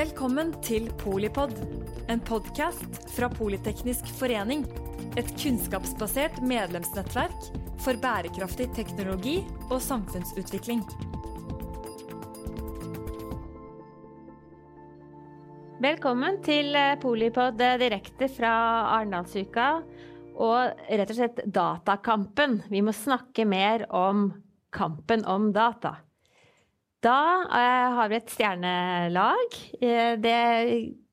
Velkommen til Polipod, en podkast fra Politeknisk forening. Et kunnskapsbasert medlemsnettverk for bærekraftig teknologi og samfunnsutvikling. Velkommen til eh, Polipod eh, direkte fra Arendalsuka. Og rett og slett Datakampen. Vi må snakke mer om kampen om data. Da eh, har vi et stjernelag. Eh, det,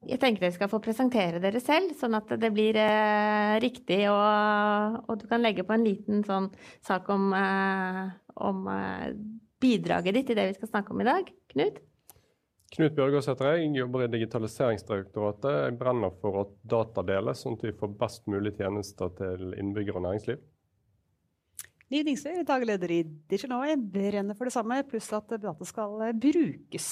jeg tenker dere skal få presentere dere selv, sånn at det blir eh, riktig. Og, og, du kan legge på en liten sånn sak om, om bidraget ditt i det vi skal snakke om i dag. Knut? Knut Bjørgaas heter jeg, jobber i Digitaliseringsdirektoratet. Jeg brenner for at data deles, sånn at vi får best mulig tjenester til innbyggere og næringsliv. Liv Dingsøy, daglig leder i Jeg brenner for det samme, pluss at data skal brukes.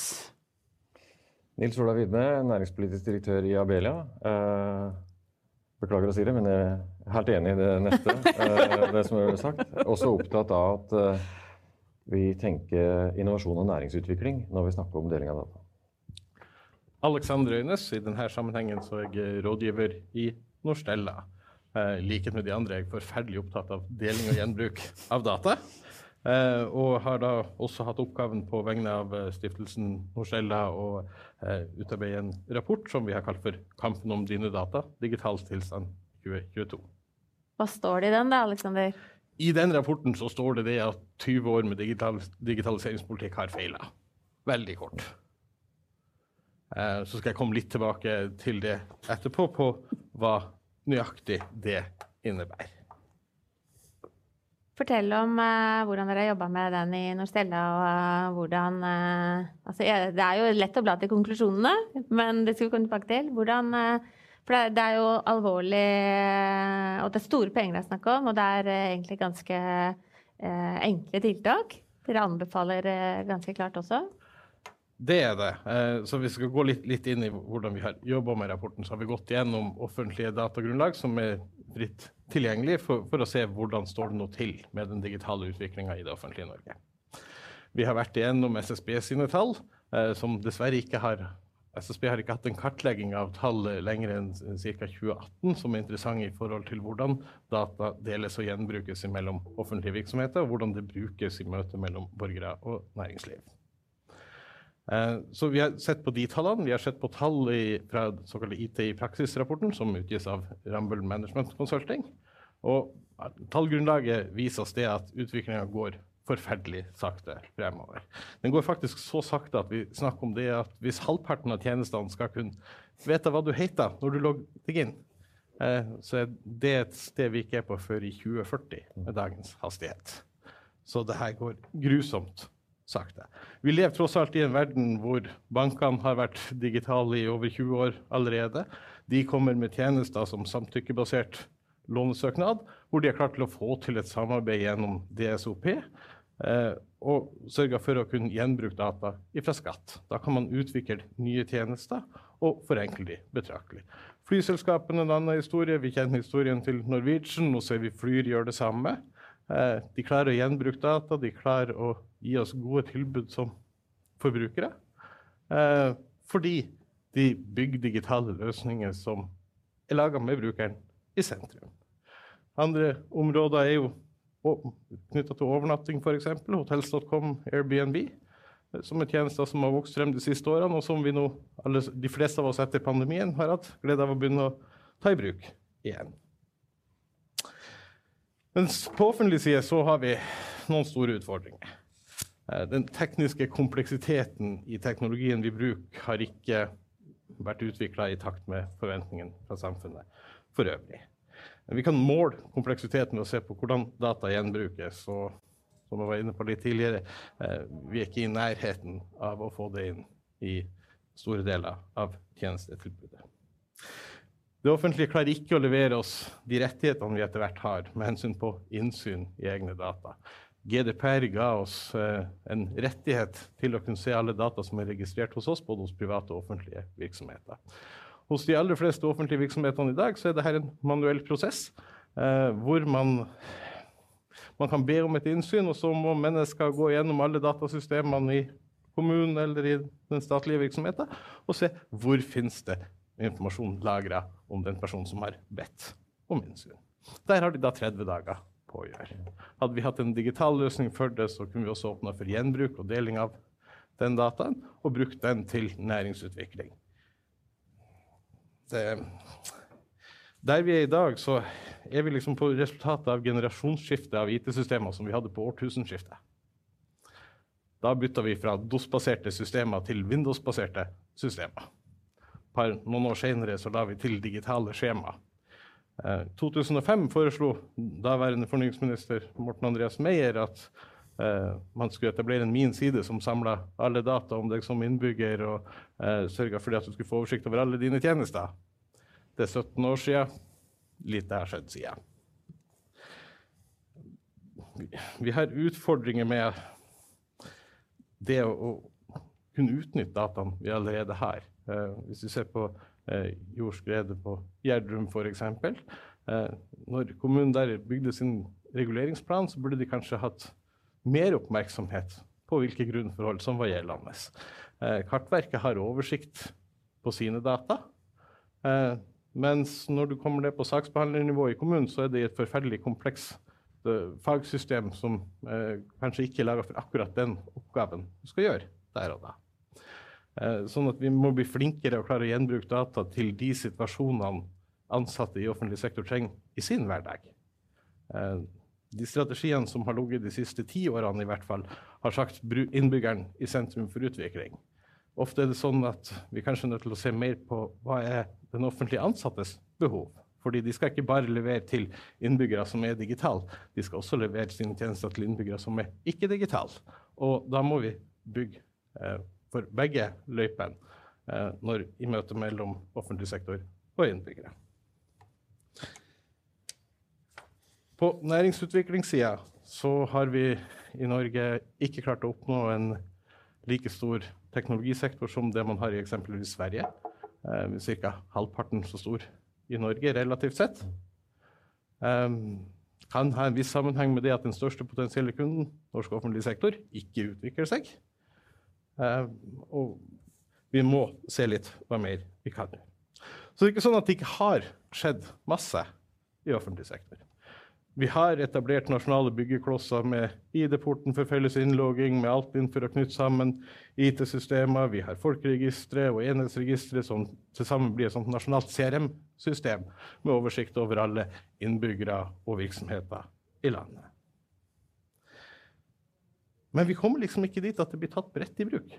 Nils Ola Widme, næringspolitisk direktør i Abelia. Eh, beklager å si det, men jeg er helt enig i det neste. Eh, det som er sagt. Også opptatt av at eh, vi tenker innovasjon og næringsutvikling når vi snakker om deling av data. Alexander Øynes. I denne sammenhengen så er jeg rådgiver i Norstella. I likhet med de andre er jeg forferdelig opptatt av deling og gjenbruk av data. Eh, og har da også hatt oppgaven på vegne av eh, stiftelsen Norcella å eh, utarbeide en rapport som vi har kalt for 'Kampen om dine data digital tilstand 2022'. Hva står det i den, da, Aleksander? I den rapporten så står det det at 20 år med digital, digitaliseringspolitikk har feila. Veldig kort. Eh, så skal jeg komme litt tilbake til det etterpå, på hva nøyaktig det innebærer. Fortell om uh, hvordan dere har jobba med den i Norstella. og uh, hvordan, uh, altså, Det er jo lett å bla til konklusjonene, men det skal vi komme tilbake til. Hvordan, for det det er, jo alvorlig, og det er store penger det er snakk om. Og det er egentlig ganske enkle tiltak. Dere anbefaler ganske klart også. Det er det. Eh, så vi skal gå litt, litt inn i hvordan vi har jobba med rapporten. Så har vi gått gjennom offentlige datagrunnlag som er fritt tilgjengelig, for, for å se hvordan står det nå til med den digitale utviklinga i det offentlige Norge. Vi har vært igjennom SSB sine tall, eh, som dessverre ikke har SSB har ikke hatt en kartlegging av tall lenger enn ca. 2018 som er interessant i forhold til hvordan data deles og gjenbrukes mellom offentlige virksomheter, og hvordan det brukes i møte mellom borgere og næringsliv. Eh, så vi har sett på de tallene. Vi har sett på tall i, fra såkalte IT i praksis-rapporten, som utgis av Rambøll Management Consulting. Og tallgrunnlaget viser oss det at utviklinga går forferdelig sakte fremover. Den går faktisk så sakte at vi snakker om det at hvis halvparten av tjenestene skal kunne vite hva du heter når du logger deg inn, eh, så er det et sted vi ikke er på før i 2040 med dagens hastighet. Så det her går grusomt sagt det. Vi lever tross alt i en verden hvor bankene har vært digitale i over 20 år allerede. De kommer med tjenester som samtykkebasert lånesøknad, hvor de er klart til å få til et samarbeid gjennom DSOP. Eh, og sørger for å kunne gjenbruke data fra skatt. Da kan man utvikle nye tjenester og forenkle de betraktelig. Flyselskapene er en annen historie. Vi kjenner historien til Norwegian. Nå ser vi Flyr gjøre det samme. Eh, de klarer å gjenbruke data, de klarer å gi oss gode tilbud som forbrukere. Eh, fordi de bygger digitale løsninger som er laga med brukeren i sentrum. Andre områder er jo knytta til overnatting, f.eks. Hotels.com, Airbnb, eh, som er tjenester som har vokst frem de siste årene, og som vi nå, alle, de fleste av oss etter pandemien har hatt glede av å begynne å ta i bruk igjen. Mens på offentlig side så har vi noen store utfordringer. Eh, den tekniske kompleksiteten i teknologien vi bruker, har ikke vært utvikla i takt med forventningene fra samfunnet for øvrig. Vi kan måle kompleksiteten ved å se på hvordan data gjenbrukes. og som jeg var inne på litt tidligere, eh, vi er ikke i nærheten av å få det inn i store deler av tjenestetilbudet. Det offentlige klarer ikke å levere oss de rettighetene vi etter hvert har med hensyn på innsyn i egne data. GDPR ga oss eh, en rettighet til å kunne se alle data som er registrert hos oss, både hos private og offentlige virksomheter. Hos de aller fleste offentlige virksomhetene i dag så er dette en manuell prosess, eh, hvor man, man kan be om et innsyn, og så må mennesker gå gjennom alle datasystemene i kommunen eller i den statlige virksomheten, og se hvor finnes det informasjon lagra om den personen som har bedt om innsyn. Der har de da 30 dager på å gjøre. Hadde vi hatt en digital løsning for det, så kunne vi også åpna for gjenbruk og deling av den dataen, og brukt den til næringsutvikling. Det, der vi er i dag, så er vi liksom på resultatet av generasjonsskiftet av IT-systemer som vi hadde på årtusenskiftet. Da bytta vi fra DOS-baserte systemer til Windows-baserte systemer. Par, noen år senere så la vi til digitale skjema. Eh, 2005 foreslo daværende fornyingsminister Morten Andreas Meyer at eh, man skulle etablere en min side som samla alle data om deg som innbygger, og eh, sørga for at du skulle få oversikt over alle dine tjenester. Det er 17 år sia. Lite har skjedd siden. Vi har utfordringer med det å, kunne utnytte dataene vi allerede har. Eh, hvis vi ser på eh, jordskredet på Gjerdrum f.eks. Eh, når kommunen der bygde sin reguleringsplan, så burde de kanskje hatt mer oppmerksomhet på hvilke grunnforhold som var gjeldende. Kartverket har oversikt på sine data. Mens når du kommer ned på saksbehandlernivå i kommunen, så er det et forferdelig komplekst eh, fagsystem som kanskje ikke er laga for akkurat den oppgaven du skal gjøre der og da. Eh, sånn at vi må bli flinkere og klare å gjenbruke data til de situasjonene ansatte i offentlig sektor trenger i sin hverdag. Eh, de strategiene som har ligget de siste ti årene, i hvert fall, har sagt innbyggeren i sentrum for utvikling. Ofte er det sånn at vi kanskje er nødt til å se mer på hva er den offentlige ansattes behov. Fordi de skal ikke bare levere til innbyggere som er digitale, de skal også levere sine tjenester til innbyggere som er ikke-digitale. Og da må vi bygge eh, for begge løypene eh, når, i møte mellom offentlig sektor og innbyggere. På næringsutviklingssida så har vi i Norge ikke klart å oppnå en like stor teknologisektor som det man har i eksempelvis Sverige. Eh, Ca. halvparten så stor i Norge relativt sett. Um, kan ha en viss sammenheng med det at den største potensielle kunden, norsk offentlig sektor, ikke utvikler seg. Uh, og vi må se litt hva mer vi kan. Så det er ikke sånn at det ikke har skjedd masse i offentlig sektor. Vi har etablert nasjonale byggeklosser med ID-porten for felles innlogging, med Altinn for å knytte sammen IT-systemer. Vi har folkeregistre og enhetsregistre som til sammen blir et nasjonalt CRM-system med oversikt over alle innbyggere og virksomheter i landet. Men vi kommer liksom ikke dit at det blir tatt bredt i bruk.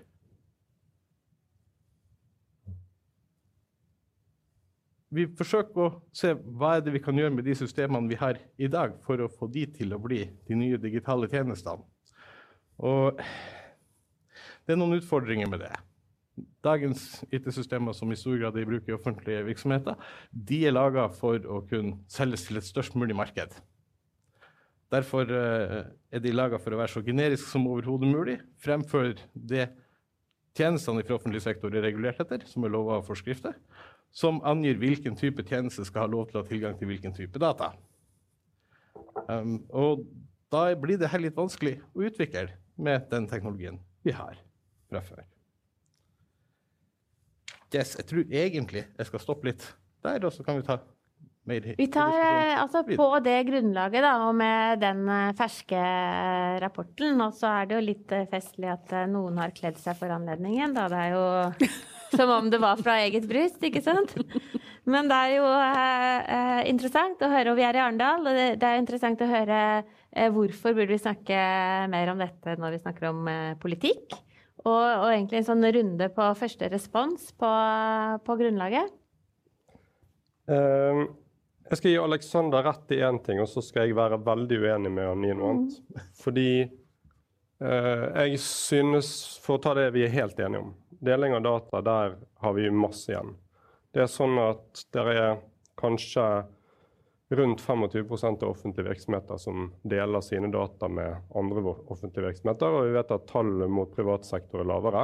vi forsøker å se hva er det vi kan gjøre med de systemene vi har i dag, for å få de til å bli de nye digitale tjenestene. Og det er noen utfordringer med det. Dagens IT-systemer som i stor grad er i bruk i offentlige virksomheter, de er laga for å kunne selges til et størst mulig marked. Derfor uh, er de laga for å være så generiske som overhodet mulig, fremfor det tjenestene fra offentlig sektor er regulert etter, som er lova og forskrifter som angir hvilken type tjeneste skal ha lov til å ha tilgang til hvilken type data. Um, og da blir det her litt vanskelig å utvikle med den teknologien vi har fra før. Yes, jeg tror egentlig jeg skal stoppe litt der, og så kan vi ta mer Vi tar eh, altså på det grunnlaget, da, og med den eh, ferske rapporten, og så er det jo litt eh, festlig at noen har kledd seg for anledningen, da. Det er jo som om det var fra eget bryst, ikke sant? Men det er jo eh, interessant å høre, og vi er i Arendal, og det, det er interessant å høre eh, hvorfor burde vi snakke mer om dette når vi snakker om eh, politikk. Og, og, egentlig en sånn runde på første respons på, på grunnlaget. Uh, jeg skal gi Alexander rett i én ting, og så skal jeg være veldig uenig med han i noe annet. Mm. Fordi eh, jeg synes, for å ta det vi er helt enige om Deling av data, der har vi masse igjen. Det er sånn at det er kanskje rundt 25% av offentlige virksomheter som deler sine data med andre offentlige virksomheter, og vi vet at tallet mot privat sektor er lavere.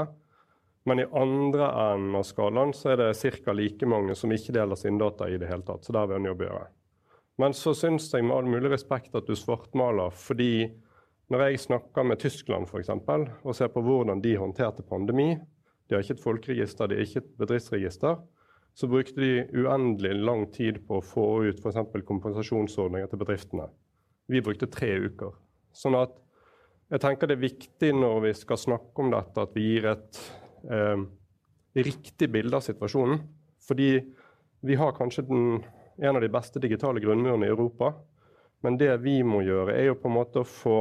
Men i andre enden av skalaen så er det ca. like mange som ikke deler sine data i det hele tatt. Så der har vi en jobb gjøre. Men så syns jeg med all mulig respekt at du svartmaler fordi Når jeg snakker med Tyskland eksempel, og ser på hvordan de håndterte pandemi De har ikke et folkeregister, de har ikke et bedriftsregister. Så brukte de uendelig lang tid på å få ut f.eks. kompensasjonsordninger til bedriftene. Vi brukte tre uker. Sånn at jeg tenker det er viktig når vi skal snakke om dette, at vi gir et eh, riktig bilde av situasjonen. Fordi vi har kanskje den, en av de beste digitale grunnmurene i Europa. Men det vi må gjøre, er jo på en måte å få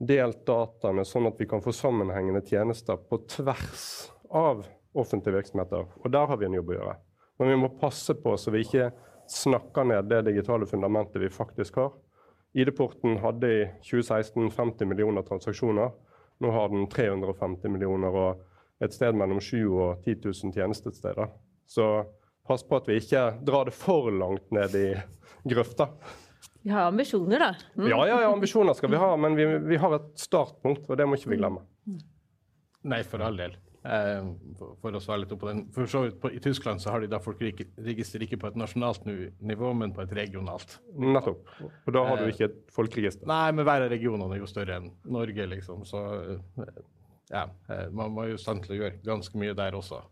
delt dataene sånn at vi kan få sammenhengende tjenester på tvers av offentlige virksomheter. Og der har vi en jobb å gjøre. Men vi må passe på så vi ikke snakker ned det digitale fundamentet vi faktisk har. ID-porten hadde i 2016 50 millioner transaksjoner. Nå har den 350 millioner og et sted mellom 7 og 10 000 tjenestesteder. Så pass på at vi ikke drar det for langt ned i grøfta. Vi har ambisjoner, da. Mm. Ja, ja, ja, ambisjoner skal vi ha, men vi, vi har et startpunkt, og det må ikke vi glemme. Nei, for all del. Eh, for å svare litt opp på den. For så vidt I Tyskland så har de da folkeregister ikke på et nasjonalt nivå, men på et regionalt. Nettopp. Og da har du ikke et folkeregister. Nei, men hver av regionene er jo større enn Norge, liksom. Så eh, ja, eh, man var jo i stand til å gjøre ganske mye der også.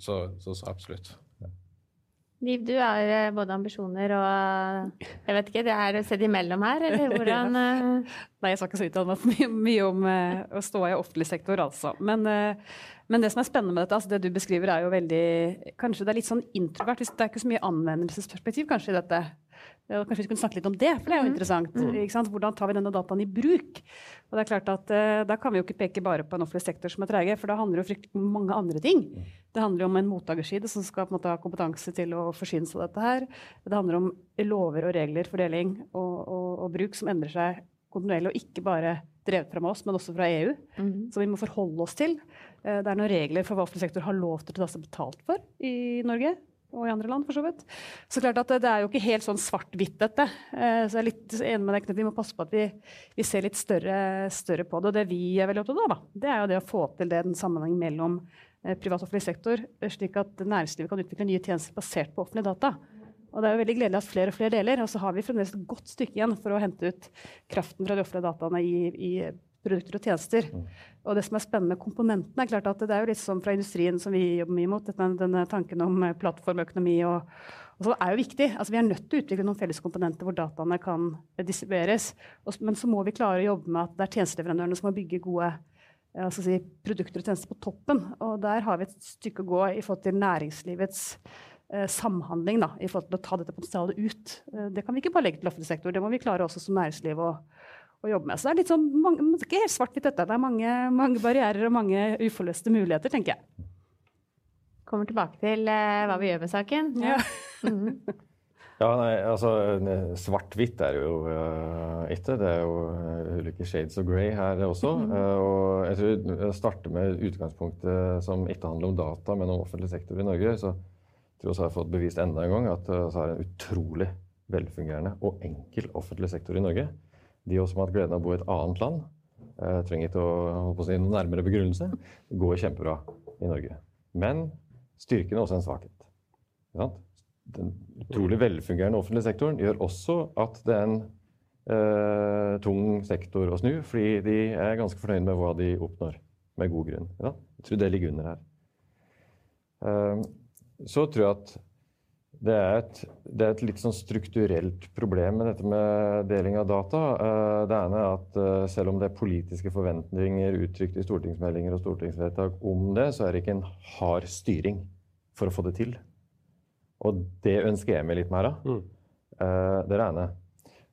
Så, så, så absolutt. Liv, du har både ambisjoner og Jeg vet ikke, det er sett imellom her, eller hvordan Nei, jeg skal ikke så uttale meg mye, mye om å stå i offentlig sektor, altså. Men, men, det som er spennende med dette, altså det du beskriver, er jo veldig Kanskje det er litt sånn introvert. Det er ikke så mye anvendelsesperspektiv kanskje i dette. Kanskje vi kunne snakke litt om det, for det er jo mm. interessant. Mm. Hvordan tar vi denne dataen i bruk? Og det er klart at uh, Da kan vi jo ikke peke bare på en offentlig sektor som er trege, for da handler det jo om mange andre ting. Det handler jo om en mottakerside som skal på en måte ha kompetanse til å forsyne seg av dette her. Det handler om lover og regler, fordeling og, og, og bruk som endrer seg kontinuerlig, og ikke bare drevet fra oss, men også fra EU. Mm. som vi må forholde oss til. Uh, det er noen regler for hva offentlig sektor har lov til å ta seg betalt for i Norge og i andre land, for så vidt. Så klart at det, er jo ikke helt sånn svart-hvitt, dette. Eh, så jeg er litt enig med deg, Vi må passe på at vi, vi ser litt større, større, på det. Og det vi er veldig opptatt av, da, det er jo det å få til det, den sammenhengen mellom eh, privat og offentlig sektor, slik at næringslivet kan utvikle nye tjenester basert på offentlige data. Og det er jo veldig gledelig at flere og flere deler. Og så har vi fremdeles et godt stykke igjen for å hente ut kraften fra de offentlige dataene i, i produkter og tjenester. Mm. Og det som er spennende med komponentene, er klart at det er jo litt sånn fra industrien som vi jobber mye mot, denne, denne tanken om eh, plattformøkonomi og, og så er jo viktig. Altså, vi er nødt til å utvikle noen felles komponenter hvor dataene kan distribueres. men så må vi klare å jobbe med at det er tjenesteleverandørene som må bygge gode altså si, produkter og tjenester på toppen. Og der har vi et stykke å gå i forhold til næringslivets eh, samhandling da, i forhold til å ta dette potensialet ut. Eh, det kan vi ikke bare legge til offentlig sektor, det må vi klare også som næringsliv. å å jobbe med. Så det er litt sånn, mange, ikke helt svart-hvitt dette. Det er mange, mange, barrierer og mange uforløste muligheter, tenker jeg. Kommer tilbake til uh, hva vi gjør med saken. Ja. Mm. ja nei, altså Svart-hvitt er jo uh, ikke. Det er jo uh, ulike shades of grey her også. Mm. og jeg tror jeg starter med utgangspunktet som ikke handler om data, men om offentlig sektor i Norge. så jeg tror også jeg har fått bevist enda en gang at vi har en utrolig velfungerende og enkel offentlig sektor i Norge. De også som har hatt gleden av å bo i et annet land, eh, trenger ikke å, å si noen nærmere begrunnelse. Går kjempebra i Norge. Men styrken er også en svakhet. Den utrolig velfungerende offentlige sektoren gjør også at det er en eh, tung sektor å snu, fordi de er ganske fornøyd med hva de oppnår, med god grunn. Jeg tror det ligger under her. Eh, så tror jeg at det er, et, det er, et, litt sånn strukturelt problem med dette med deling av data. Eh, det ene er at eh, selv om det er politiske forventninger uttrykt i stortingsmeldinger og stortingsvedtak om det, så er det ikke en hard styring for å få det til. Og det ønsker jeg meg litt mer av. Mm. Eh, det er det ene.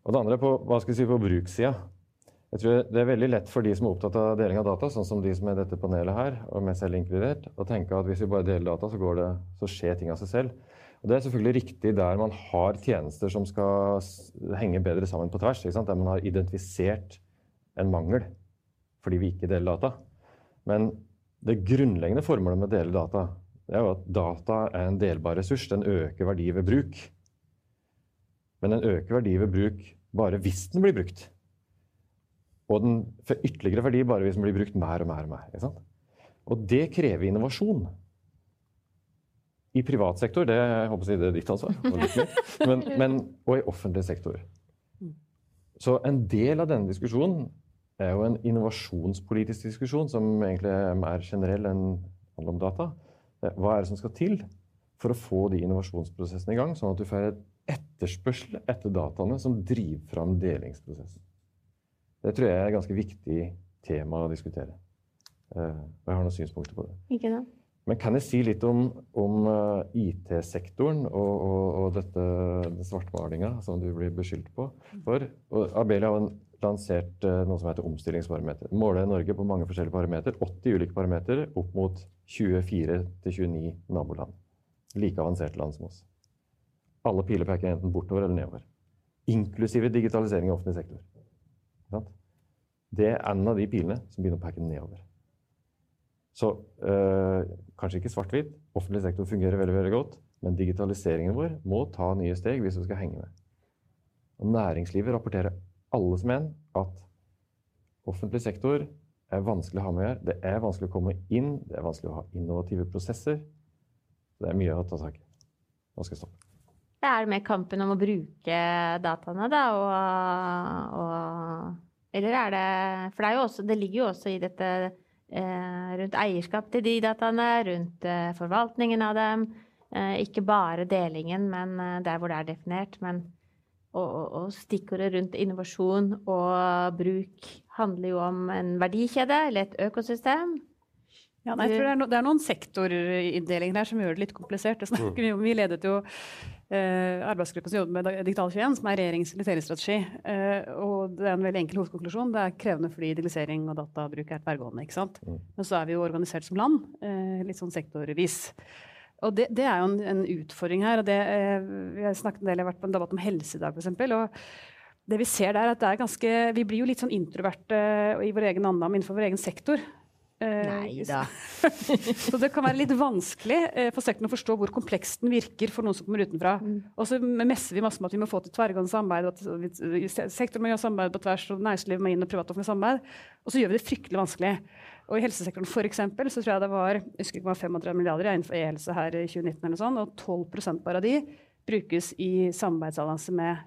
Og det andre er på, hva skal jeg si, på brukssida. Jeg tror Det er veldig lett for de som er opptatt av deling av data, sånn som de som er dette panelet her, og meg selv inkludert, å tenke at hvis vi bare deler data, så, det, så skjer ting av seg selv. Og Det er selvfølgelig riktig der man har tjenester som skal henge bedre sammen på tvers. Der man har identifisert en mangel fordi vi ikke deler data. Men det grunnleggende formålet med å dele data er jo at data er en delbar ressurs. Den øker verdi ved bruk. Men den øker verdi ved bruk bare hvis den blir brukt. Og den får ytterligere verdi bare hvis den blir brukt mer og mer. Og mer. Og det krever innovasjon. I privat sektor, det jeg håper jeg det er ditt ansvar, men, men, og i offentlig sektor. Så en del av denne diskusjonen er jo en innovasjonspolitisk diskusjon som egentlig er mer generell enn handler om data. Eh, hva er det som skal til for å få de innovasjonsprosessene i gang, sånn at du får et etterspørsel etter dataene som driver fram delingsprosessen? Det tror jeg er et ganske viktig tema å diskutere. Og jeg har noen synspunkter på det. Ikke det? Men kan jeg si litt om, om uh, IT-sektoren og, og, og dette svartmalinga som du blir beskyldt på for? Og Abelia har lansert uh, noe som heter omstillingsparameter. Måler Norge på mange forskjellige parameter. 80 ulike parametere opp mot 24-29 naboland. Like avanserte land som oss. Alle piler peker enten bortover eller nedover. Inklusive digitalisering i offentlig sektor. Det er en av de pilene som begynner å peke nedover. Så øh, kanskje ikke svart-hvitt. Offentlig sektor fungerer veldig, veldig godt. Men digitaliseringen vår må ta nye steg hvis vi skal henge med. Og næringslivet rapporterer alle som en at offentlig sektor er vanskelig å ha med å gjøre. Det er vanskelig å komme inn, det er vanskelig å ha innovative prosesser. Det er mye å ta tak i. Nå skal jeg stoppe. Det er med kampen om å bruke dataene, da, og, og Eller er det For det, også, det ligger jo også i dette rundt eierskap til de dataene, rundt eh, forvaltningen av dem. Eh, ikke bare delingen, men der hvor det er definert. Men og, og stikkordet rundt innovasjon og bruk handler jo om en verdikjede eller et økosystem. Ja, nei, jeg tror det er, no, det er noen sektorinndelinger her som gjør det litt komplisert. Det snakker vi om. Vi ledet jo eh, arbeidsgruppen som jobber med Digital 21, som er regjeringens digitaliseringsstrategi. Eh, og det er en veldig enkel hovedkonklusjon. Det er krevende fordi digitalisering og databruk er tverrgående. ikke sant? Mm. Men så er vi jo organisert som land, eh, litt sånn sektorvis. Og det, det, er jo en, en, utfordring her. og det, eh, Vi har snakket en del, jeg har vært på en debatt om helse i dag, f.eks. Det vi ser der, at det er ganske, vi blir jo litt sånn introverte i vår egen andam innenfor vår egen sektor. Eh, Nei da. så det kan være litt vanskelig eh, for sektoren å forstå hvor kompleks den virker for noen som kommer utenfra. Mm. Og så messer vi masse med at vi må få til tverrgående samarbeid, at sektoren må gjøre samarbeid på tvers, og næringslivet må inn og privat offentlig samarbeid. Og så gjør vi det fryktelig vanskelig. Og i helsesektoren for eksempel, så tror jeg det var jeg husker ikke, 35 milliarder innenfor e-helse her i 2019, eller sånn, og 12 bare av de brukes i samarbeidsallianse med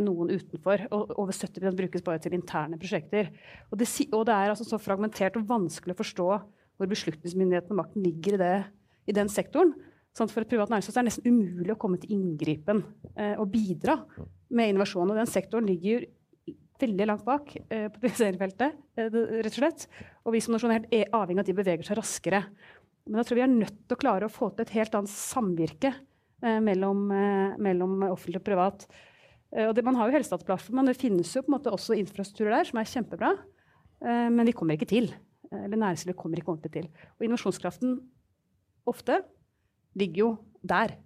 noen utenfor. Og over 70 brukes bare til interne prosjekter. Og det, og det er altså så fragmentert og vanskelig å forstå hvor beslutningsmyndigheten og makten ligger i, det, i den sektoren. Sånn for et privat næringsliv er det nesten umulig å komme til inngripen eh, og bidra med innovasjon. Og den sektoren ligger veldig langt bak eh, på feltet, eh, rett og slett. Og vi som nasjon er helt avhengig av at de beveger seg raskere. Men jeg tror vi er nødt til å klare å få til et helt annet samvirke eh, mellom, eh, mellom offentlig og privat. Eh, og det, man har jo Helsedataplattformen, men det finnes jo på en måte også infrastrukturer der som er kjempebra. Eh, men vi kommer ikke til. Eh, eller næringslivet kommer ikke ordentlig til. Og innovasjonskraften ofte ligger jo der.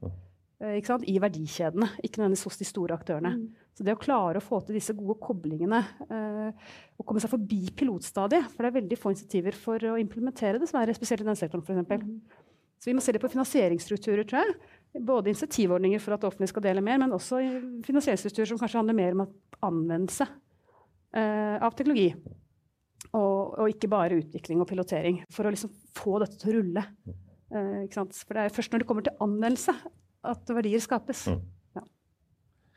I verdikjedene, ikke nødvendigvis hos de store aktørene. Mm. Så det å klare å få til disse gode koblingene og komme seg forbi pilotstadiet For det er veldig få initiativer for å implementere dessverre, spesielt i den sektoren f.eks. Mm. Så vi må se det på finansieringsstrukturer, tror jeg. Både initiativordninger for at det offentlige skal dele mer, men også finansieringsstrukturer som kanskje handler mer om anvendelse uh, av teknologi. Og, og, ikke bare utvikling og pilotering. For å liksom få dette til å rulle. Uh, for det er først når det kommer til anvendelse at verdier skapes. Mm. Ja.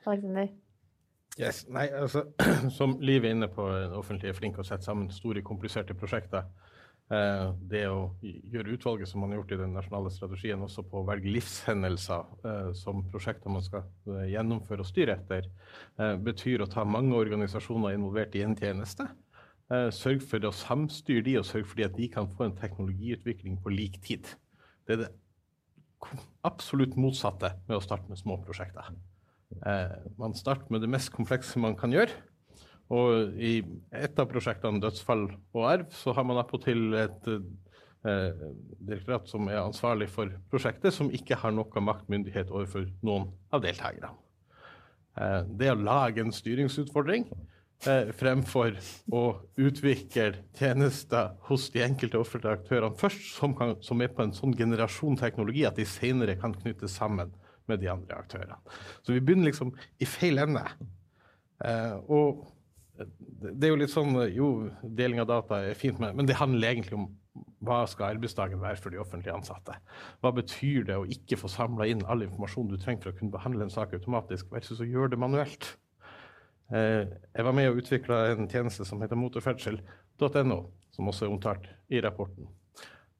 Alexander? Yes. Nei, altså, som Liv er inne på, offentlige er flinke å sette sammen store, kompliserte prosjekter. Eh, det å gjøre utvalget som man har gjort i den nasjonale strategien, også på å velge livshendelser eh, som prosjekter man skal eh, gjennomføre og styre etter, betyr å ta mange organisasjoner involvert i en tjeneste. Sørg for å samstyre de, og sørg for at de kan få en teknologiutvikling på lik tid. Det er det absolutt motsatte med å starte med små prosjekter. Man starter med det mest komplekse man kan gjøre. Og i et av prosjektene Dødsfall og arv, så har man attpåtil et eh, direktorat som er ansvarlig for prosjektet, som ikke har noe maktmyndighet overfor noen av deltakerne. Eh, det å lage en styringsutfordring eh, fremfor å utvikle tjenester hos de enkelte offentlige aktørene først, som, kan, som er på en sånn generasjon teknologi at de senere kan knyttes sammen med de andre aktørene. Så vi begynner liksom i feil ende. Eh, og det er jo litt sånn Jo, deling av data er fint, men det handler egentlig om hva skal arbeidsdagen være for de offentlige ansatte? Hva betyr det å ikke få samla inn all informasjon du trenger for å kunne behandle en sak automatisk, versus å gjøre det manuelt? Eh, jeg var med og utvikla en tjeneste som heter motorferdsel.no, som også er omtalt i rapporten.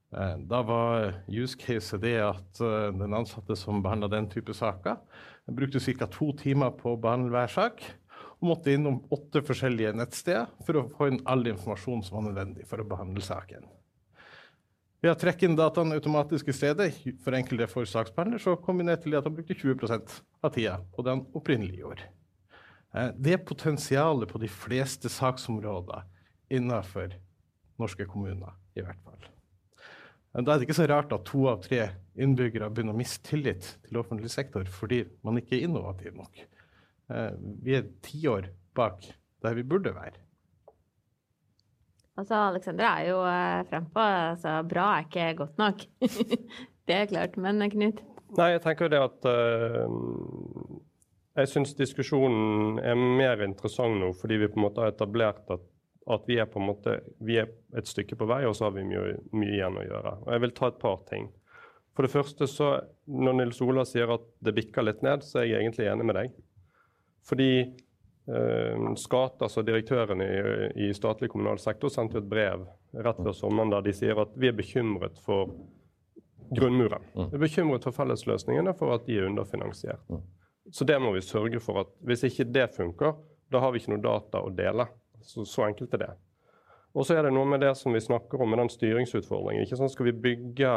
Eh, da var use case det at eh, den ansatte som behandla den type saker, brukte ca. to timer på å behandle hver sak, og måtte innom åtte forskjellige nettsteder for å få inn all informasjon som var nødvendig for å behandle saken. Ved å trekke inn dataene automatisk i stedet, for enkelte for saksbehandler, så kom vi ned til at han brukte 20% av tida på det han opprinnelig gjorde. Eh, det potensialet på de fleste saksområder innenfor norske kommuner, i hvert fall. Da er det ikke så rart at to av tre innbyggere begynner å miste tillit til offentlig sektor fordi man ikke er innovativ nok. Eh, vi er ti år bak der vi burde være. Altså, Aleksander er jo eh, frempå. Altså, bra er ikke godt nok. det er klart. Men Knut? Nei, jeg tenker det at uh, Jeg syns diskusjonen er mer interessant nå fordi vi på en måte har etablert at at vi er på en måte, vi er et stykke på vei, og så har vi mye, mye, igjen å gjøre. Og Jeg vil ta et par ting. For det første, så, Når Nils Ola sier at det bikker litt ned, så er jeg egentlig enig med deg. Fordi eh, Skate, altså direktøren i, i, statlig kommunal sektor, sendte et brev rett før sommeren der de sier at vi er bekymret for grunnmuren. Mm. Vi er bekymret for fellesløsningene for at de er underfinansiert. Mm. Så det må vi sørge for at hvis ikke det funker, da har vi ikke noe data å dele. Så, så enkelt er det. Og så er det noe med det som vi snakker om, med den styringsutfordringen. Ikke sånn Skal vi bygge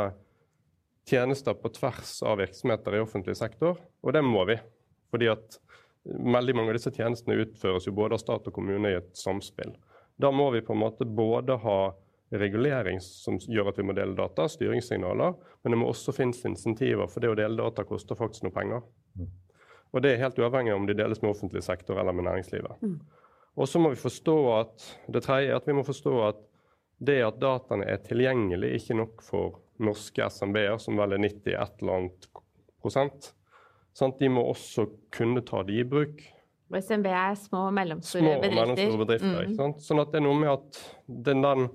tjenester på tvers av virksomheter i offentlig sektor? Og det må vi. Fordi at veldig mange av disse tjenestene utføres jo både av stat og kommune i et samspill. Da må vi på en måte både ha regulering som gjør at vi må dele data, styringssignaler, men det må også finnes insentiver, for det å dele data koster faktisk noe penger. Mm. Og det er helt uavhengig av om de deles med offentlig sektor eller med næringslivet. Mm. Og så må vi forstå at det tredje at vi må forstå at det at dataene er tilgjengelig, ikke nok for norske SMB-er, som vel er 90 et eller annet prosent. Sant? De må også kunne ta de i bruk. Og SMB er små og mellomstore små bedrifter. Og mellomstore bedrifter mm. Sånn at det er noe med at den, den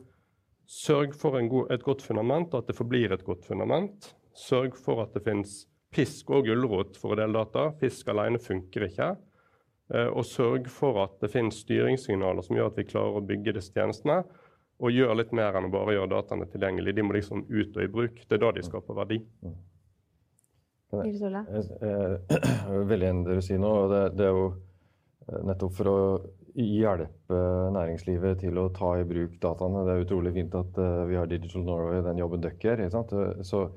Sørg for god, et godt fundament, og at det forblir et godt fundament. Sørg for at det finnes pisk og gulrot for å dele data. Fisk alene funker ikke. Eh, og sørg for at det finnes styringssignaler som gjør at vi klarer å bygge disse tjenestene. Og gjør litt mer enn å bare gjøre dataene tilgjengelig. De må liksom ut og i bruk. Det er da de skaper verdi. Jeg, veldig enig i det du sier nå. Det, det, er jo eh, nettopp for å hjelpe næringslivet til å ta i bruk dataene. Det er utrolig fint at uh, vi har Digital Norway, den jobben dere gjør. Så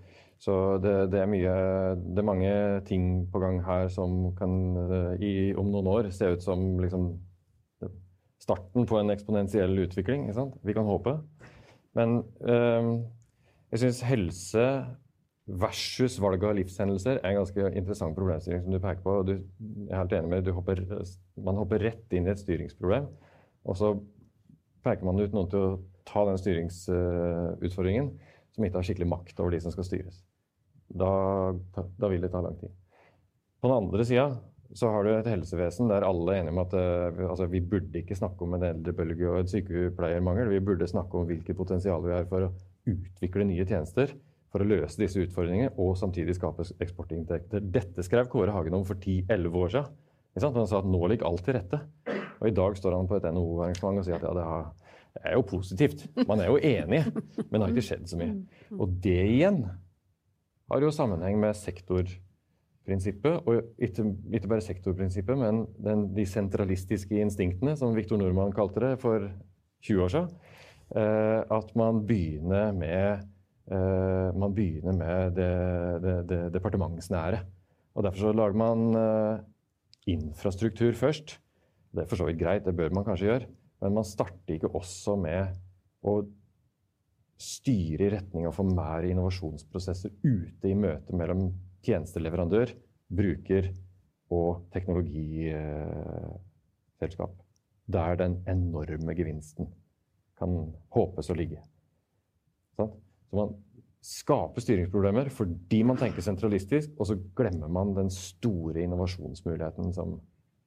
så det, det, er mye Det er mange ting på gang her som kan eh, i, om noen år se ut som liksom starten på en eksponentiell utvikling. Vi kan håpe. Men øh, jeg syns helse versus valg av livshendelser er en ganske interessant problemstilling som du peker på. Du, jeg er helt enig med hopper, Man hopper rett inn i et styringsproblem, og så peker man ut noen til å ta den styringsutfordringen som ikke har skikkelig makt over de som skal styres da, da, vil det ta lang tid. På den andre sida så har du et helsevesen der alle er enige om at uh, altså, vi burde ikke snakke om en eldrebølge og et sykepleiermangel. Vi burde snakke om hvilket potensial vi har for å utvikle nye tjenester for å løse disse utfordringene og samtidig skape eksportinntekter. Dette skrev Kåre Hagen om for 10-11 år siden. Han sa at nå ligger alt til rette. Og i dag står han på et NHO-arrangement og sier at ja, det, har, det er jo positivt. Man er jo enig, men det har ikke skjedd så mye. Og det igjen har jo sammenheng med sektorprinsippet. Og ikke, ikke bare sektorprinsippet, men den, de sentralistiske instinktene, som Viktor Nordmann kalte det for 20 år siden. Eh, at man begynner med, man begynner med det, det, det, departementsnære. Og derfor så lager man eh, infrastruktur først. Det er for så vidt greit, det bør man kanskje gjøre. Men man starter ikke også med å styre i retning av å få mer innovasjonsprosesser ute i møte mellom tjenesteleverandør, bruker og teknologiselskap. Der den enorme gevinsten kan håpes å ligge. Så man skaper styringsproblemer fordi man tenker sentralistisk, og så glemmer man den store innovasjonsmuligheten som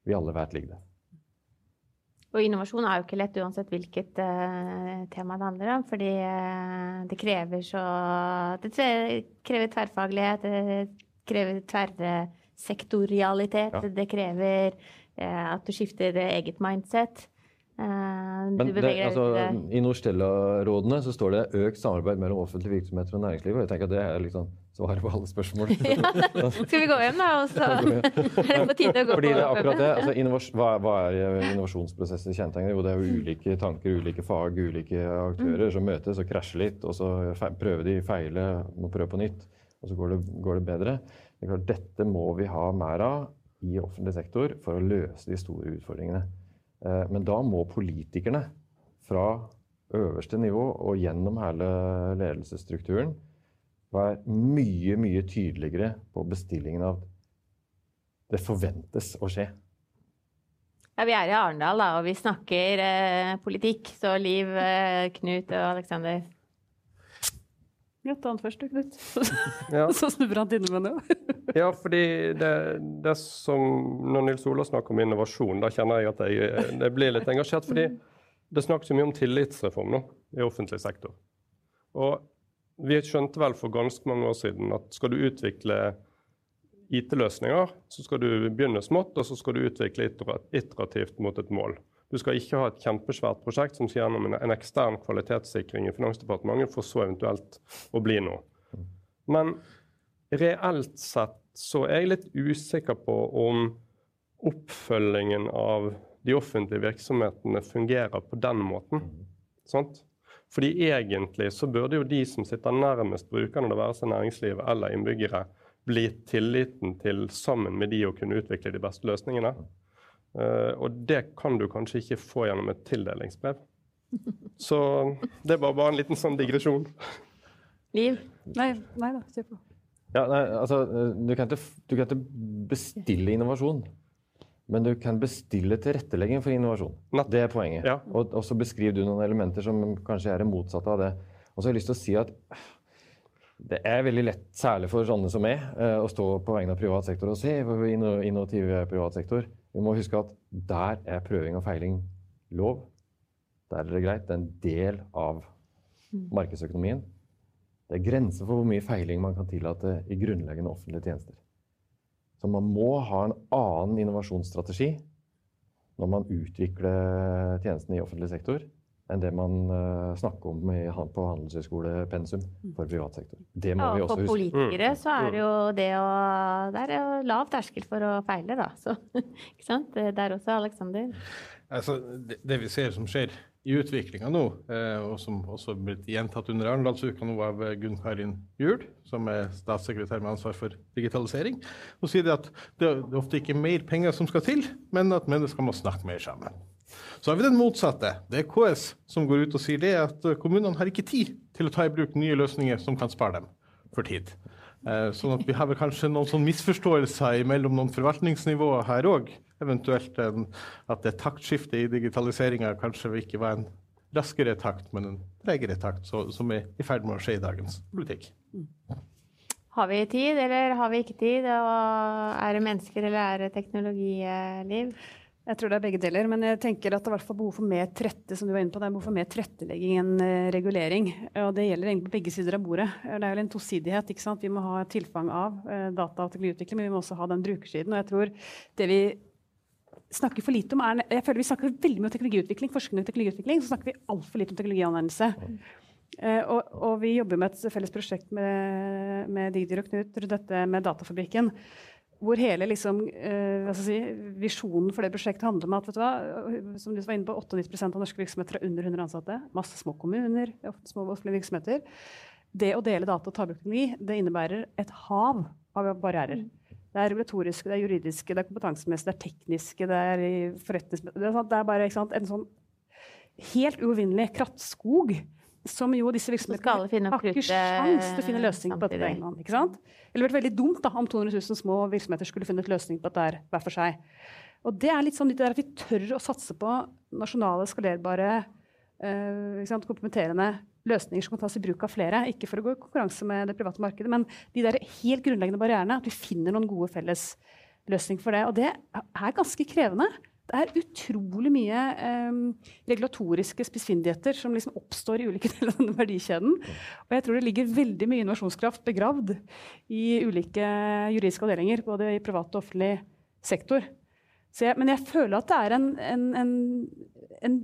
vi alle vet ligger der. Og innovasjon er jo ikke lett uansett hvilket uh, tema det handler om, fordi uh, det krever så Det krever tverrfaglighet, det krever tverrsektorialitet, ja. det krever at du skifter eget mindset. Men det, altså, I Norstella-rådene så står det økt samarbeid mellom offentlige virksomheter og næringslivet. og jeg tenker at Det er liksom svaret på alle spørsmål. ja, skal vi gå hjem, da? Og så er det på tide å gå Fordi det er akkurat det, altså, hva, hva, er innovasjonsprosesser kjennetegner? Jo, det er jo ulike tanker, ulike fag, ulike aktører som møtes og krasjer litt. Og så prøver de feile, må prøve på nytt, og så går det, går det bedre. Det klart, dette må vi ha mer av i offentlig sektor for å løse de store utfordringene. Eh, men da må politikerne fra øverste nivå og gjennom hele ledelsesstrukturen være mye, mye tydeligere på bestillingen av det forventes å skje. Ja, Vi er i Arendal, da, og vi snakker eh, politikk. Så Liv, eh, Knut og Aleksander. Ja, ta den først, Knut. Ja. Så snubber han til noe. Ja, fordi det, det som Når Nils Ola snakker om innovasjon, da kjenner jeg at jeg, jeg blir litt engasjert. fordi det snakkes jo mye om tillitsreform nå i offentlig sektor. Og vi skjønte vel for ganske mange år siden at skal du utvikle IT-løsninger, så skal du begynne smått, og så skal du utvikle iterativt mot et mål. Du skal ikke ha et kjempesvært prosjekt som skal gjennom en, ekstern kvalitetssikring i Finansdepartementet for så eventuelt å bli noe. Men reelt sett så er jeg litt usikker på om oppfølgingen av de offentlige virksomhetene fungerer på den måten. Sant? Fordi egentlig så burde jo de som sitter nærmest brukerne, det være seg næringslivet eller innbyggere, bli tilliten til sammen med de å kunne utvikle de beste løsningene. Uh, og det kan du kanskje ikke få gjennom et tildelingsbrev. Så det var bare en liten sånn digresjon. Liv? Nei, nei da, se på. Ja, nei, altså, du kan, ikke, du kan, ikke, bestille innovasjon. Men du kan bestille tilrettelegging for innovasjon. Det er poenget. Ja. Og, og, så beskriver du noen elementer som kanskje er det motsatte av det. Og så har jeg lyst til å si at det er veldig lett, særlig for sånne som meg, eh, å stå på vegne av privat sektor og se hvor innovativ privat sektor. Vi må huske at der er prøving og feiling lov. Der er det greit. Det er en del av mm. markedsøkonomien. Det er grenser for hvor mye feiling man kan tillate i grunnleggende offentlige tjenester. Så man må ha en annen innovasjonsstrategi når man utvikler tjenestene i offentlig sektor, enn det man uh, snakker om i, på handelshøyskolepensum for privat sektor. Det må ja, vi også huske. For politikere huske. så er det jo det å Det er jo lav terskel for å feile, da. Så, ikke sant? Der også, Aleksander. Altså, det, det, vi ser som skjer i utviklinga nå, eh, og som også er blitt gjentatt under Arendalsuka nå av Gunn Karin Juel, som er statssekretær med ansvar for digitalisering, hun sier det at det, det er ofte ikke mer penger som skal til, men at mennesker må snakke mer sammen. Så har vi den motsatte. Det er KS som går ut og sier det at kommunene har ikke tid til å ta i bruk nye løsninger som kan spare dem for tid. Eh, sånn at vi har vel kanskje noen sånn misforståelser mellom noen forvaltningsnivåer her òg. Eventuelt en, at det taktskiftet i digitaliseringa kanskje ikke var en raskere takt, men en tregere takt, så, som er i ferd med å skje i dagens politikk. Har vi tid, eller har vi ikke tid? Og er det mennesker, eller er det teknologiliv? Jeg tror det er begge deler, men jeg tenker at det er behov for mer trette, som du var inne på, det er behov for mer trettelegging enn uh, regulering. Og det gjelder egentlig på begge sider av bordet. Det er vel en tosidighet. ikke sant? Vi må ha tilfang av uh, data og teknologiutvikling, men vi må også ha den brukersiden. Og jeg tror det vi snakker for lite om er, jeg føler Vi snakker veldig mye om teknologiutvikling, forskning og teknologiutvikling, så snakker vi altfor lite om teknologianvendelse. Og, og, vi jobber med et felles prosjekt med, med Digdir og Knut, dette med Datafabrikken hvor hele liksom, eh, si, visjonen for det prosjektet handler om at vet du hva, som du var inne på, 98% av norske virksomheter er under 100 ansatte. Masse små kommuner, ofte små virksomheter. Det å dele data og ta bruk teknologi det innebærer et hav av barrierer. Det er regulatoriske, det er juridiske, det er kompetansemessige, det er tekniske, det er forretningsmessige det, det er bare sant, en sånn helt uovervinnelig krattskog som jo disse virksomhetene har ikke sjans til å finne løsning på dette på ikke sant? Eller vært veldig dumt da, om 200 000 små virksomheter skulle funnet løsning på dette hver for seg. Og det er litt sånn at vi tør å satse på nasjonale, skalerbare, eh, komplementerende løsninger som kan tas i bruk av flere. Ikke for å gå i konkurranse med det private markedet, men de der helt grunnleggende barrierene. At vi finner noen gode fellesløsninger for det. Og det er ganske krevende. Det er utrolig mye eh, regulatoriske spissfindigheter som liksom oppstår i ulike deler av denne verdikjeden. Og jeg tror det ligger veldig mye innovasjonskraft begravd i ulike juridiske avdelinger, både i privat og offentlig sektor. Jeg, men jeg føler at det er en, en, en, en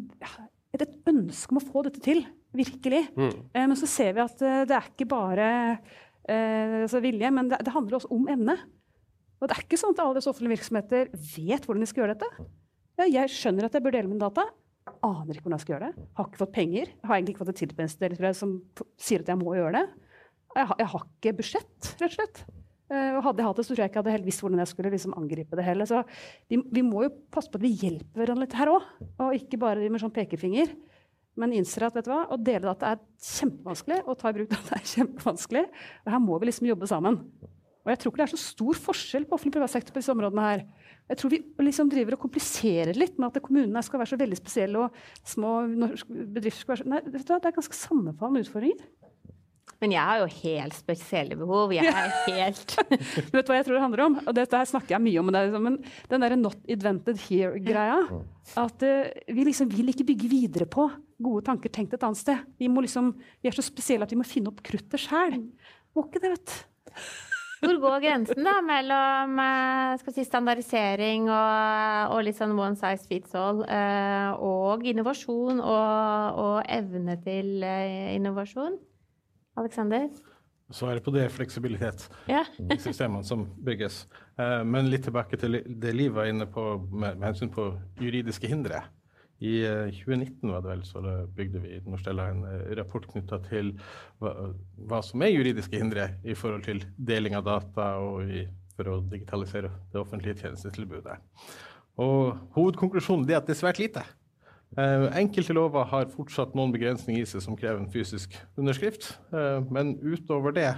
et, et, ønske om å få dette til. Virkelig. Mm. Eh, men så ser vi at uh, det er ikke bare eh, altså vilje, men det, det, handler også om evne. Og det er ikke sånn at alle disse offentlige virksomheter vet hvordan de skal gjøre dette. Ja, jeg skjønner at jeg bør dele mine data. Aner ikke hvordan jeg skal gjøre det. Har ikke fått penger. Har egentlig ikke fått et tilpensdirektorat som sier at jeg må gjøre det. Jeg har, jeg har ikke budsjett, rett og slett. Uh, og hadde jeg hatt det, så tror jeg ikke jeg hadde helt visst hvordan jeg skulle liksom angripe det heller. Så vi, vi, må jo passe på at vi hjelper hverandre litt her òg, og ikke bare med sånn pekefinger. Men innser at vet du hva, å dele data er kjempevanskelig, og ta i bruk data er kjempevanskelig. Og her må vi liksom jobbe sammen. Og jeg tror ikke det er så stor forskjell på offentlig privat sektor på disse områdene her. Jeg tror vi liksom driver og kompliserer litt med at kommunene skal være så veldig spesielle, og små bedrifter skal være så Nei, du det er ganske sammenfallende utfordringer. Men jeg har jo helt spesielle behov. Jeg er helt Vet du hva jeg tror det handler om? Og dette her snakker jeg mye om, men den derre 'not invented here'-greia. At uh, vi liksom vil ikke bygge videre på gode tanker tenkt et annet sted. Vi, liksom, vi er så spesielle at vi må finne opp kruttet sjæl. Må ikke det, vet du. Hvor går grensen da mellom eh, si, standardisering og, og, litt sånn one size fits all, uh, og innovasjon og, og evne til uh, innovasjon? Alexander? Svaret på det er fleksibilitet. Ja. systemene som bygges. Eh, men litt tilbake til det Liv var inne på med hensyn på juridiske hindre. I 2019 eh, var det vel, så bygde vi Norstella en eh, rapport knytta til hva, hva, som er juridiske hindre i forhold til deling av data og i, for å digitalisere det offentlige tjenestetilbudet. Og Hovedkonklusjonen er at det er svært lite. Uh, enkelte lover har fortsatt noen begrensninger i seg som krever en fysisk underskrift. Men utover det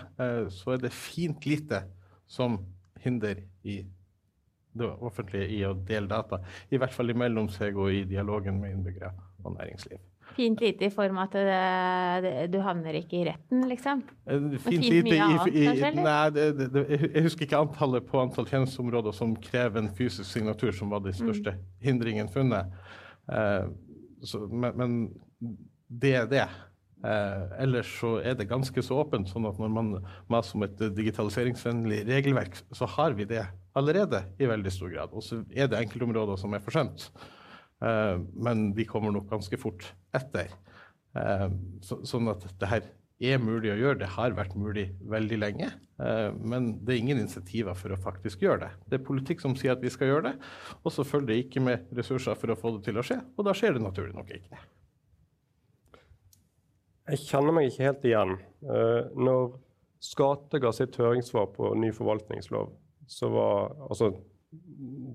så er det fint lite som hinder i det offentlige i å dele data. I hvert fall imellom seg og i dialogen med innbyggere og næringsliv. Fint lite i form av at det, det, du havner ikke i retten, liksom? Fint, fint lite i, i, i Nei, det, jeg husker ikke antallet på antall tjenesteområder som krever en fysisk signatur, som var de største mm. hindringene funnet. Eh, så, men, men, det er det. Eh, ellers så er det ganske så åpent. sånn at når man maser om et digitaliseringsvennlig regelverk, så har vi det allerede i veldig stor grad. Og så er det enkeltområder som er forsømt. Eh, men de kommer nok ganske fort etter. Eh, så, sånn at det her er mulig å gjøre. Det har vært mulig veldig lenge. Eh, men det er ingen insentiver for å faktisk gjøre det. Det er politikk som sier at vi skal gjøre det, og så følger det ikke med ressurser for å få det til å skje. Og da skjer det naturlig nok ikke. Jeg kjenner meg ikke helt igjen. Når Skate ga sitt høringssvar på ny forvaltningslov, så var altså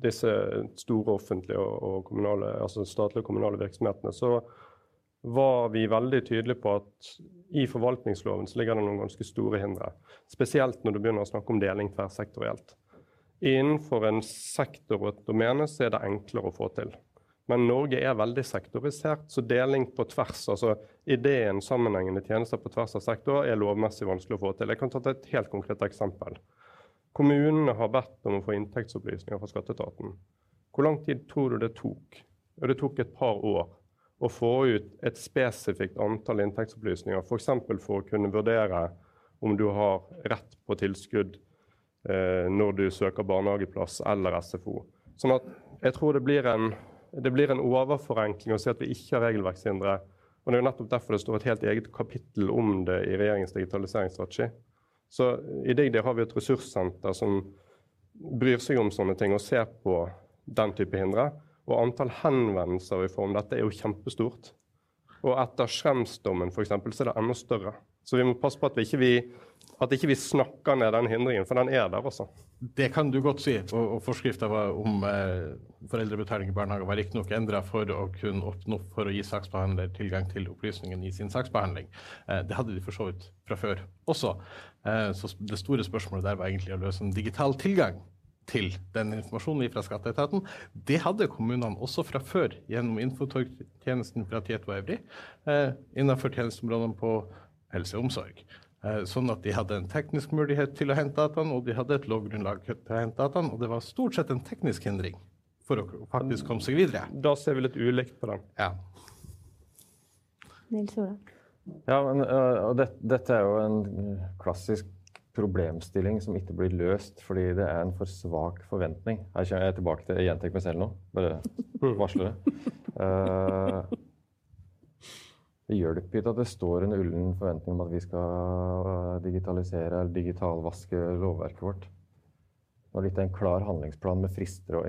disse store offentlige og kommunale, altså statlige og kommunale virksomhetene, så var vi veldig tydelige på at i forvaltningsloven så ligger det noen ganske store hindre. Spesielt når du begynner å snakke om deling tverrsektorielt. Innenfor en sektor og et domene så er det enklere å få til. Men Norge er veldig sektorisert, så deling på tvers, altså ideen sammenhengende tjenester på tvers av sektorer, er lovmessig vanskelig å få til. Jeg kan ta et helt konkret eksempel. Kommunene har bedt om å få inntektsopplysninger fra skatteetaten. Hvor lang tid tror du det tok? Det tok et par år å få ut et spesifikt antall inntektsopplysninger, f.eks. For, for å kunne vurdere om du har rett på tilskudd eh, når du søker barnehageplass eller SFO. Sånn at jeg tror det blir en, det blir en overforenkling å si at vi ikke har regelverkshindre. Og Det er jo nettopp derfor det står et helt eget kapittel om det i regjeringens digitaliseringsstrategi. Så I DIGDI har vi et ressurssenter som bryr seg om sånne ting og ser på den type hindre. Og antall henvendelser vi får om dette er jo kjempestort. Og etter Schrems-dommen f.eks. så er det enda større. Så vi må passe på at vi ikke, vi, at ikke vi snakker ned den hindringen, for den er der også. Det kan du godt si. Og, og forskrifta om eh, foreldrebetaling i barnehage var riktignok endra for å kunne oppnå for å gi saksbehandler tilgang til opplysningene i sin saksbehandling. Eh, det hadde de for så vidt fra før også. Eh, så det store spørsmålet der var egentlig å løse en digital tilgang til den informasjonen fra skatteetaten. Det hadde kommunene også fra før gjennom infotjenesten fra Tieto Evry eh, innenfor tjenesteområdene på helse og omsorg. Eh, sånn at de hadde en teknisk mulighet til å hente dataene, og de hadde et lovgrunnlag til å hente dataene. Og det var stort sett en teknisk hindring for å faktisk komme seg videre. Da ser vi litt ulikt på det. Ja. Nils Ola. Ja, men og det, dette er jo en klassisk problemstilling som ikke blir løst fordi det er en for svak forventning. Her kommer jeg tilbake til jeg gjentar meg selv nå. Bare varsler det. Uh, det hjelper ikke at det står en ullen forventning om at vi skal digitalisere eller digitalvaske lovverket vårt. Når dette er en klar handlingsplan med frister og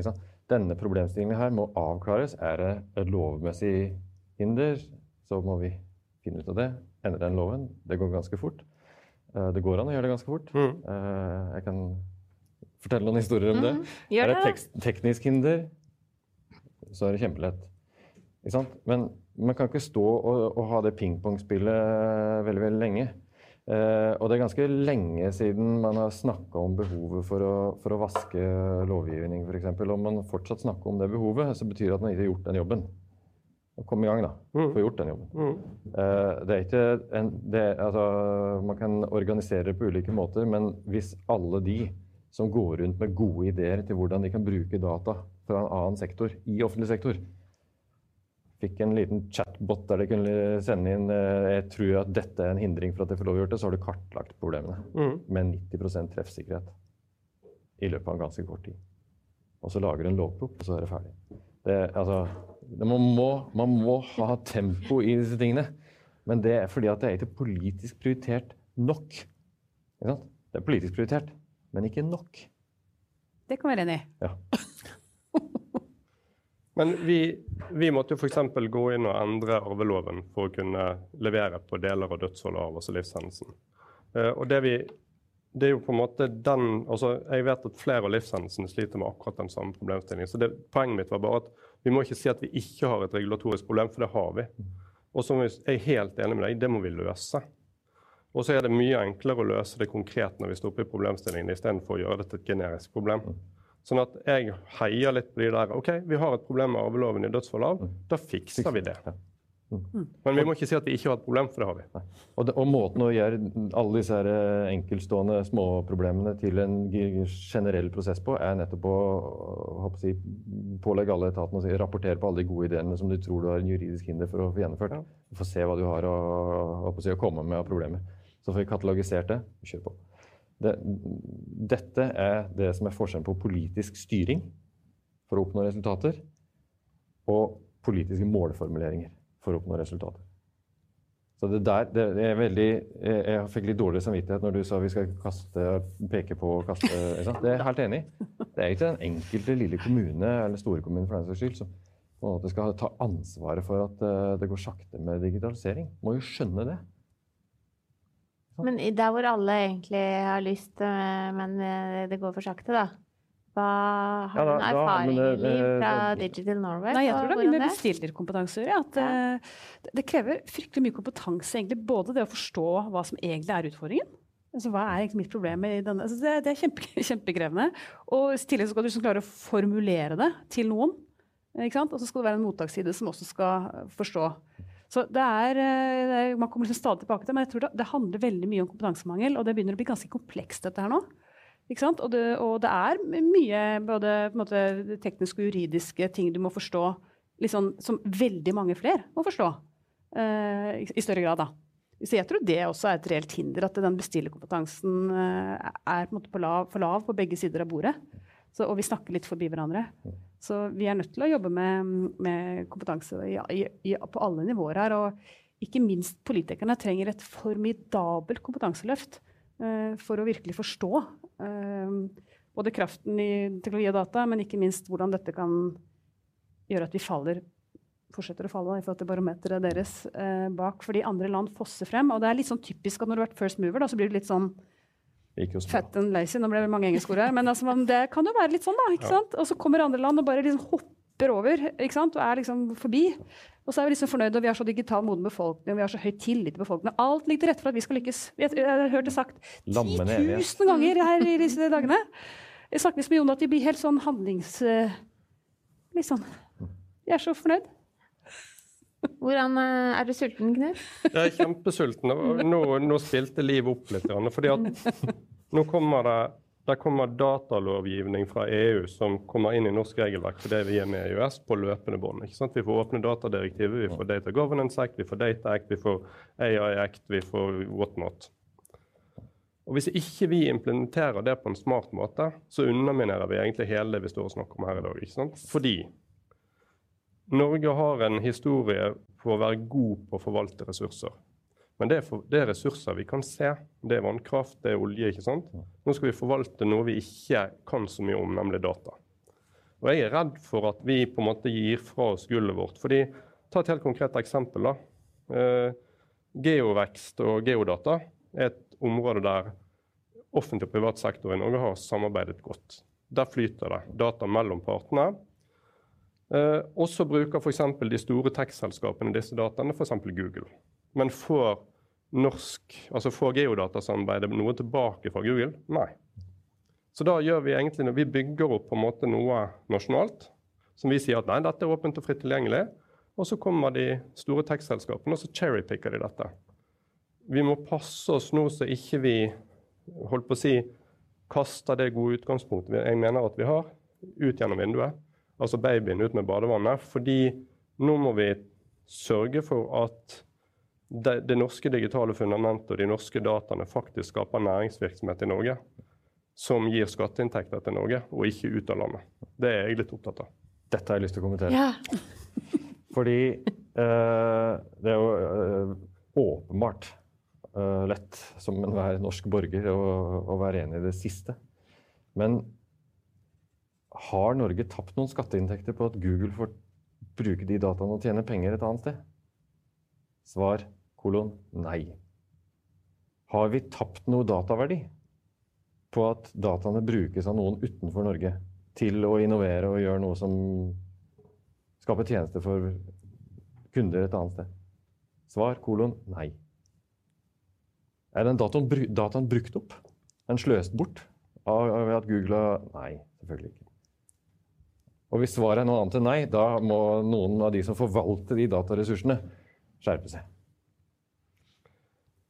Denne problemstillingen her må avklares. Er det et lovmessig hinder, så må vi finne ut av det. Endre den loven. Det går ganske fort. Eh, det går an å gjøre det ganske fort. Mm. Eh, jeg kan fortelle noen historier om det. Mm. Er det et teknisk hinder, så er det kjempelett. Men man kan ikke stå og, og ha det pingpongspillet veldig, veldig lenge. Eh, og det er ganske lenge siden man har snakka om behovet for å, for å vaske lovgivning, f.eks. Om man fortsatt snakker om det behovet, så betyr det at man ikke har gjort den jobben. Kom i gang, da. Mm. Få gjort den jobben. Mm. Eh, det er ikke en, det, altså, Man kan organisere det på ulike måter, men hvis alle de som går rundt med gode ideer til hvordan de kan bruke data fra en annen sektor i offentlig sektor, fikk en liten chatbot der de kunne sende inn uh, jeg tror at dette er en hindring for at de får lov å gjøre det, så har du kartlagt problemene mm. med 90% treffsikkerhet i løpet av en ganske kort tid. Og så lager du en lovprop, og så er det ferdig. Det, altså, man må, man må, ha tempo i disse tingene. Men det er fordi at det er ikke politisk prioritert nok. Det er politisk prioritert, men ikke nok. Det kan være enig i. Ja. Men vi, vi måtte jo f.eks. gå inn og endre arveloven for å kunne levere på deler av dødsfall og altså livshendelsen. Uh, og det vi det er jo på en måte den, altså Jeg vet at flere av livshendelsene sliter med akkurat den samme problemstillingen. Så det, Poenget mitt var bare at vi må ikke si at vi ikke har et regulatorisk problem, for det har vi. Og så er jeg helt enig med deg, det må vi løse. Og så er det mye enklere å løse det konkret når vi står oppe i problemstillingen, istedenfor å gjøre det til et generisk problem. Sånn at jeg heier litt på de der OK, vi har et problem med arveloven i dødsfall. Da fikser vi det. Mm. Men vi må ikke si at vi ikke har et problem, for det har vi. Og, det, og måten å gjøre alle disse her eh, enkeltstående småproblemene til en generell prosess på, er nettopp å, å si, pålegge alle etatene å si, rapportere på alle de gode ideene som du tror du har en juridisk hinder for å få gjennomført. Ja. Få se hva du har å, å, si, å, komme med av problemer. Så får vi katalogisert det. Kjør på. Det, dette er det som er forskjellen på politisk styring for å oppnå resultater, og politiske målformuleringer for å oppnå resultater. Så det der, det er veldig, Jeg fikk litt dårlig samvittighet når du sa vi skal kaste, peke på og kaste. Det er jeg helt enig i. Det er ikke den enkelte lille kommune eller store kommune for den saks skyld som på en måte skal ta ansvaret for at eh, det går sakte med digitalisering. Må jo skjønne det. Men der hvor alle egentlig har lyst, eh, men eh, det går for sakte, da? Hva har du ja, noen erfaringer fra Digital Norway? Nei, jeg tror det er mye med bestillerkompetanse å gjøre. At ja. det krever fryktelig mye kompetanse, egentlig, både det å forstå hva som egentlig er utfordringen. Altså, hva er egentlig mitt problem i denne? Altså, det, det, er kjempe, kjempekrevende. Og i tillegg skal du liksom klare å formulere det til noen. Og så skal det være en mottaksside som også skal forstå. Så det er, eh, det er Man kommer liksom stadig tilbake til men jeg tror det, det handler veldig mye om kompetansemangel. Og det begynner å bli ganske komplekst, dette her nå. Og det, og, det, er mye både måte, tekniske og juridiske ting du må forstå, liksom, som veldig mange flere må forstå. Uh, i, i, større grad, da. Så jeg tror det også er et reelt hinder, at den bestillerkompetansen uh, er på, på lav, for lav på begge sider av bordet. Så, og vi snakker litt forbi hverandre. Så vi er nødt til å jobbe med, med kompetanse i, i, på alle nivåer her. Og ikke minst politikerne trenger et formidabelt kompetanseløft. uh, for å virkelig forstå uh, både kraften i teknologi og data, men ikke minst hvordan dette kan gjøre at vi faller fortsetter å falle i forhold til barometeret deres uh, bak, fordi andre land fosser frem. Og det er litt sånn typisk at når du har vært first mover, da, så blir du litt sånn fat and lazy. Nå ble det mange engelske ord her, men altså, det kan jo være litt sånn, da. ikke ja. sant? Og så kommer andre land og bare liksom hopper over ikke sant? og er liksom forbi. Og så er vi liksom fornøyde, og vi har så digital moden befolkning, og vi har så høy tillit til befolkningen. Alt ligger til rette for at vi skal lykkes. Jeg, har hørt det sagt 10 000 ganger her i disse dagene. Jeg snakker liksom med Jon at vi blir helt sånn handlings... Litt sånn Vi er så fornøyd. Hvordan eh, Er du sulten, Knut? Jeg er kjempesulten. Nå, nå spilte livet opp litt. Fordi at nå kommer det det kommer datalovgivning fra EU som kommer inn i norsk regelverk fordi vi er med i EØS på løpende bånd. Vi får åpne datadirektivet, vi får Data Governance Act, vi får Data Act, vi får AI Act, vi får whatnot. Og Hvis ikke vi implementerer det på en smart måte, så underminerer vi egentlig hele det vi står og snakker om her i dag. ikke sant? Fordi Norge har en historie på å være god på å forvalte ressurser. Men det er, for, det er, ressurser vi kan se. Det er vannkraft, det er olje. ikke sant? Nå skal vi forvalte noe vi ikke kan så mye om, nemlig data. Og Jeg er redd for at vi på en måte gir fra oss gullet vårt. fordi, Ta et helt konkret eksempel. da. Eh, geovekst og geodata er et område der offentlig og privat sektor i Norge har samarbeidet godt. Der flyter det data mellom partene. Eh, og så bruker f.eks. de store tech-selskapene disse dataene, f.eks. Google. Men får, norsk, altså får geodatasamarbeidet noe tilbake fra Google? Nei. Så da gjør vi egentlig, når vi bygger opp på en måte noe nasjonalt, som vi sier at nei, dette er åpent og fritt tilgjengelig, og så kommer de store tech-selskapene og så cherrypicker de dette. Vi må passe oss nå så ikke vi holdt på å si, kaster det gode utgangspunktet jeg mener at vi har, ut gjennom vinduet altså babyen ut med badevannet. Fordi nå må vi sørge for at det, det, norske digitale fundamentet og de norske dataene faktisk skaper næringsvirksomhet i Norge som gir skatteinntekter til Norge, og ikke ut av landet. Det er jeg litt opptatt av. Dette har jeg lyst til å kommentere. Ja. Fordi eh, det er jo eh, åpenbart eh, lett som enhver norsk borger å, å være enig i det siste. Men har Norge tapt noen skatteinntekter på at Google får bruke de dataene og tjene penger et annet sted? Svar kolon nei. Har vi tapt noe dataverdi på at dataene brukes av noen utenfor Norge til å innovere og gjøre noe som skaper tjenester for kunder et annet sted? Svar kolon nei. Er den dataen, dataen brukt opp? Er den sløst bort av at Google har Nei, selvfølgelig ikke. Og hvis svaret er noe annet enn nei, da må noen av de som forvalter de dataressursene, skjerpe seg.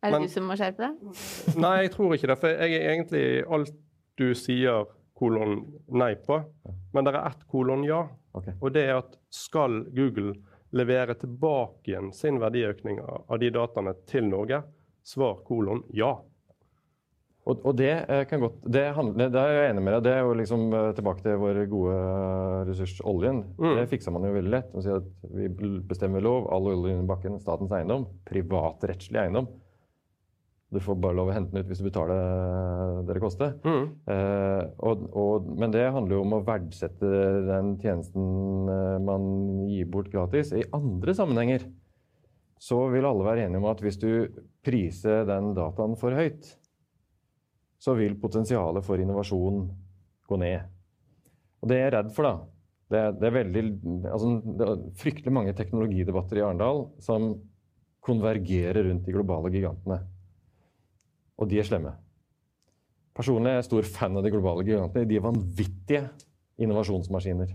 Er det Men, du som må skjerpe deg? Nei, jeg tror ikke det. For jeg er egentlig alt du sier kolon nei på. Men det er ett kolon ja. Okay. Og det er at skal Google levere tilbake igjen sin verdiøkning av de dataene til Norge, svar kolon ja. Og, og det eh, kan godt det, handler, det, er jeg enig med deg Det er jo liksom eh, tilbake til vår gode eh, ressurs, oljen. Mm. Det fiksa man jo veldig lett. Man sier at Vi bestemmer lov, all olje under bakken, statens eiendom. Privatrettslig eiendom. Du får bare lov å hente den ut hvis du betaler det det koster. Mm. Eh, og, og, men det handler jo om å verdsette den tjenesten man gir bort gratis. I andre sammenhenger så vil alle være enige om at hvis du priser den dataen for høyt, så vil potensialet for innovasjon gå ned. Og det er jeg redd for, da. Det er, det er, veldig, altså, det er fryktelig mange teknologidebatter i Arendal som konvergerer rundt de globale gigantene. Og de er slemme. Personlig er jeg stor fan av de globale gigantene. De er vanvittige innovasjonsmaskiner.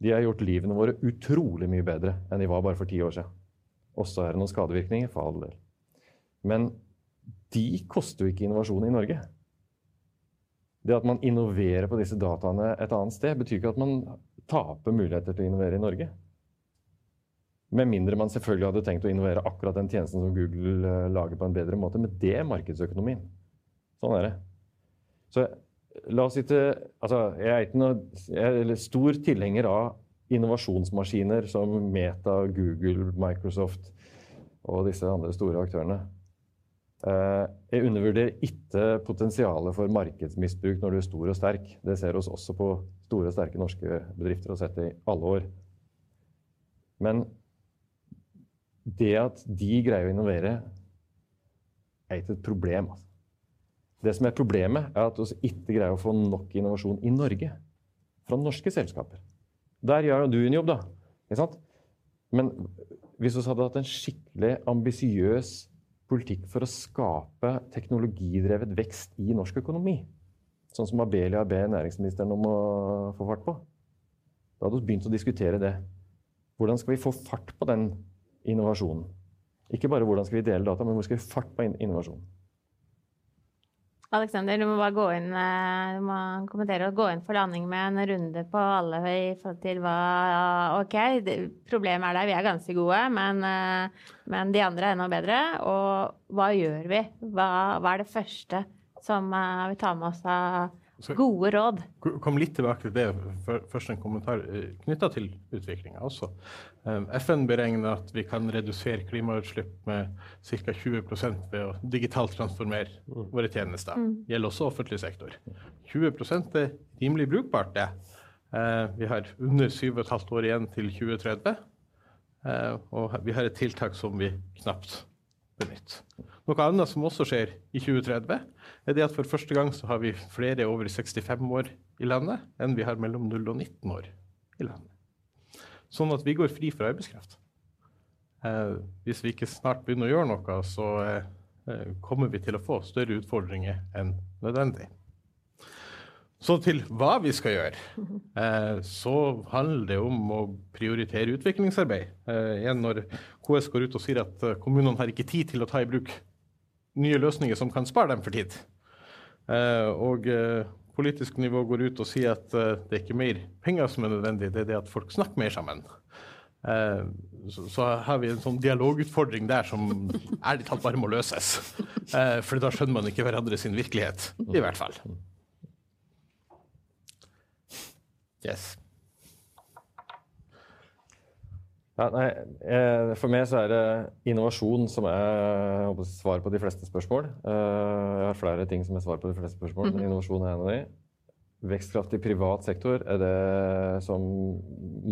De har gjort livene våre utrolig mye bedre enn de var bare for ti år siden. Også er det noen skadevirkninger, for all del. Men de koster jo ikke innovasjon i Norge. Det at man innoverer på disse dataene et annet sted, betyr ikke at man taper muligheter til å innovere i Norge. Med mindre man selvfølgelig hadde tenkt å innovere akkurat den tjenesten som Google eh, lager på en bedre måte. Men det er markedsøkonomien. Sånn er det. Så la oss si altså, Jeg er ikke noe, jeg stor tilhenger av innovasjonsmaskiner som Meta, Google, Microsoft og disse andre store aktørene. Eh, jeg undervurderer ikke potensialet for markedsmisbruk når du er stor og sterk. Det ser oss også på store og sterke norske bedrifter og sett i alle år. Men det at de greier å innovere, er ikke et problem. Altså. Det som er problemet, er at vi ikke greier å få nok innovasjon i Norge. Fra norske selskaper. Der gjør jo du en jobb, da. Men hvis vi hadde hatt en skikkelig ambisiøs politikk for å skape teknologidrevet vekst i norsk økonomi. Sånn som Abelia ber næringsministeren om å få fart på. Da hadde vi begynt å diskutere det. Hvordan skal vi få fart på den innovasjonen? Ikke bare hvordan skal vi dele data, men hvor skal vi fart på innovasjonen? Alexander, du må bare gå inn, eh, du må kommentere og gå inn for landing med en runde på alle i forhold til hva OK, problemet er der, vi er ganske gode, men, eh, men, de andre er enda bedre. Og hva gjør vi? Hva, hva, er det første som uh, vi tar med oss av gode råd. Kom litt tilbake til det. Først en kommentar knytta til utviklinga også. FN beregner at vi kan redusere klimautslipp med ca. 20% ved å digitalt transformere mm. våre tjenester. Det mm. gjelder også offentlig sektor. 20% er rimelig brukbart, det. Vi har under 7,5 år igjen til 2030. Og vi har et tiltak som vi knapt benytter. Noe annet som også skjer i 2030, er det at for første gang så har vi flere over 65 år i landet enn vi har mellom 0 og 19 år i landet. Sånn at vi går fri for arbeidskraft. Eh, hvis vi ikke snart begynner å gjøre noe, så eh, eh kommer vi til å få større utfordringer enn nødvendig. Så til hva vi skal gjøre, eh, så handler det om å prioritere utviklingsarbeid. Eh, igjen når KS går ut og sier at kommunene har ikke tid til å ta i bruk nye løsninger som kan spare dem for tid. Og politisk nivå går ut og sier at eh, det er ikke mer penger som er nødvendig, det er det at folk snakker mer sammen. Så, så har vi en sånn dialogutfordring der som ærlig talt bare må løses. For da skjønner man ikke hverandre sin virkelighet, i hvert fall. Yes. Ja, nei, eh, for meg så er det innovasjon som er svar på de fleste spørsmål. Eh, jeg har flere ting som er svar på de fleste spørsmål, men mhm. innovasjon er en av de. Vekstkraft i privat sektor er det som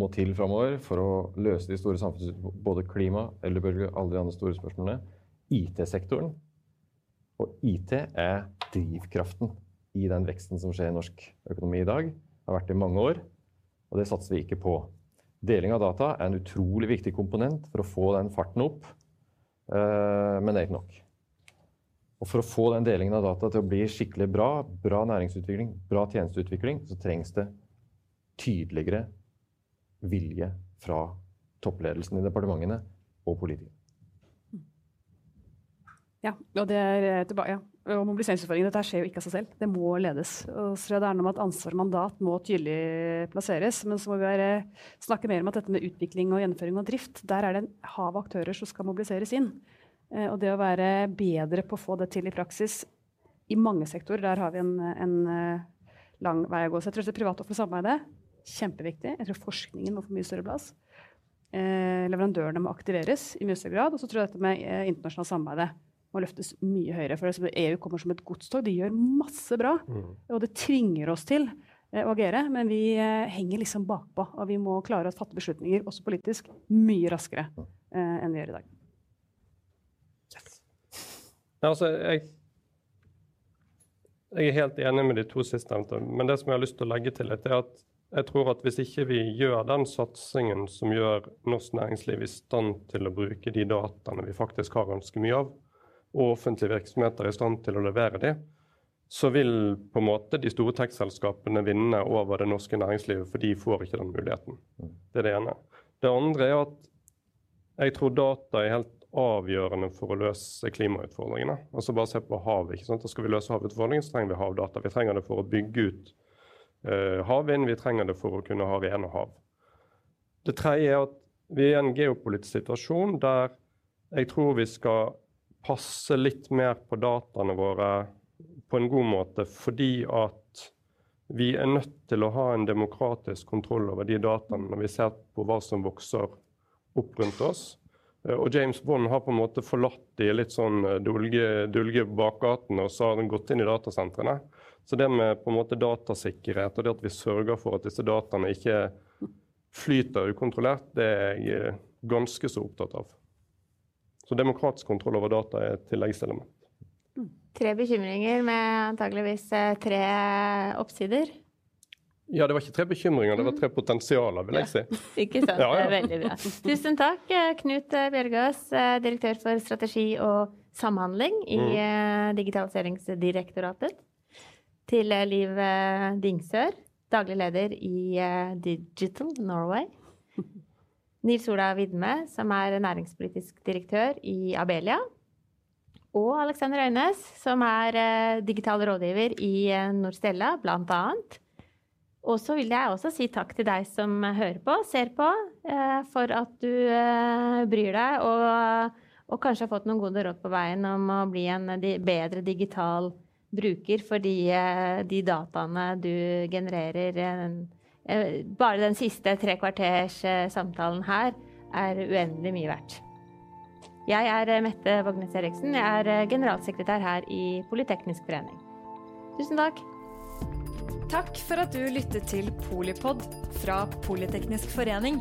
må til framover for å løse de store samfunnsutfordringene, både klima, eldrebølge, alle de andre store spørsmålene. IT-sektoren. Og IT er drivkraften i den veksten som skjer i norsk økonomi i dag. Det har vært det i mange år, og det satser vi ikke på. Deling av data er en utrolig viktig komponent for å få den farten opp, eh, men det er ikke nok. Og For å få den delingen av data til å bli skikkelig bra, bra næringsutvikling, bra tjenesteutvikling, så trengs det tydeligere vilje fra toppledelsen i departementene og politikere. Ja, og det er tilbake, ja og mobiliseringsutfordringen, dette skjer jo ikke av seg selv. Det må ledes. Og så det er noe med at ansvar og mandat må tydelig plasseres. Men så må vi være, snakke mer om at dette med utvikling og gjennomføring og drift, der er det en hav av aktører som skal mobiliseres inn. Eh, og det å være bedre på å få det til i praksis i mange sektorer, der har vi en, en eh, lang vei å gå. Så jeg tror det privat-offentlige samarbeidet kjempeviktig. Jeg tror forskningen må få mye større plass. Eh, leverandørene må aktiveres i mye større grad. Og så tror jeg dette med eh, internasjonalt samarbeid må løftes mye høyere. For EU kommer som et godstog. De gjør masse bra. Mm. Og det tvinger oss til eh, å agere, men vi eh, henger liksom bakpå. Og vi må klare å fatte beslutninger, også politisk, mye raskere eh, enn vi gjør i dag. Yes. Ja, altså, jeg, jeg, er helt enig med de to sistnevnte, men det som jeg har lyst til å legge til, litt, er at jeg tror at hvis ikke vi gjør den satsingen som gjør norsk næringsliv i stand til å bruke de dataene vi faktisk har ganske mye av, og offentlige virksomheter er i stand til å levere de, så vil på en måte de store tech-selskapene vinne over det norske næringslivet, for de får ikke den muligheten. Det er det ene. Det andre er at jeg tror data er helt avgjørende for å løse klimautfordringene. Altså Bare se på havet. ikke sant? Da skal vi løse havutfordringene, så trenger vi havdata. Vi trenger det for å bygge ut uh, havvind, vi trenger det for å kunne ha rene hav. Det tredje er at vi er i en geopolitisk situasjon der jeg tror vi skal passe litt mer på dataene våre på en god måte, fordi at vi er nødt til å ha en demokratisk kontroll over de dataene når vi ser på hva som vokser opp rundt oss. Eh, og James Bond har på en måte forlatt de litt sånn eh, dulge, dulge bakgatene og så har den gått inn i datasentrene. Så det med på en måte datasikkerhet og det at vi sørger for at disse dataene ikke flyter ukontrollert, det er jeg ganske så opptatt av. Så demokratisk kontroll over data er et tilleggselement. Tre bekymringer med antageligvis eh, tre oppsider. Ja, det var ikke tre bekymringer, det var tre potensialer, vil jeg si. ikke sant. Ja, ja. Veldig bra. Tusen takk, eh, Knut Bjørgaas, eh, direktør for strategi og samhandling i mm. Digitaliseringsdirektoratet. Til Liv Dingsør, daglig leder i Digital Norway. Nils Ola Vidme, som er næringspolitisk direktør i Abelia. Og Alexander Øynes, som er eh, digital rådgiver i eh, Norstella, bl.a. Og så vil jeg også si takk til deg som hører på, ser på, eh, for at du bryr deg og, og kanskje har fått noen gode råd på veien om å bli en bedre digital bruker, for de, de dataene du genererer Bare den siste tre kvarters eh, samtalen her er uendelig mye verdt. Jeg er eh, Mette Vågnes Eriksen. Jeg er eh, generalsekretær her i Politeknisk forening. Tusen takk. Takk for at du lyttet til Polipod fra Politeknisk forening.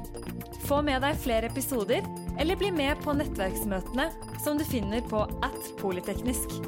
Få med deg flere episoder, eller bli med på nettverksmøtene som du finner på at polyteknisk.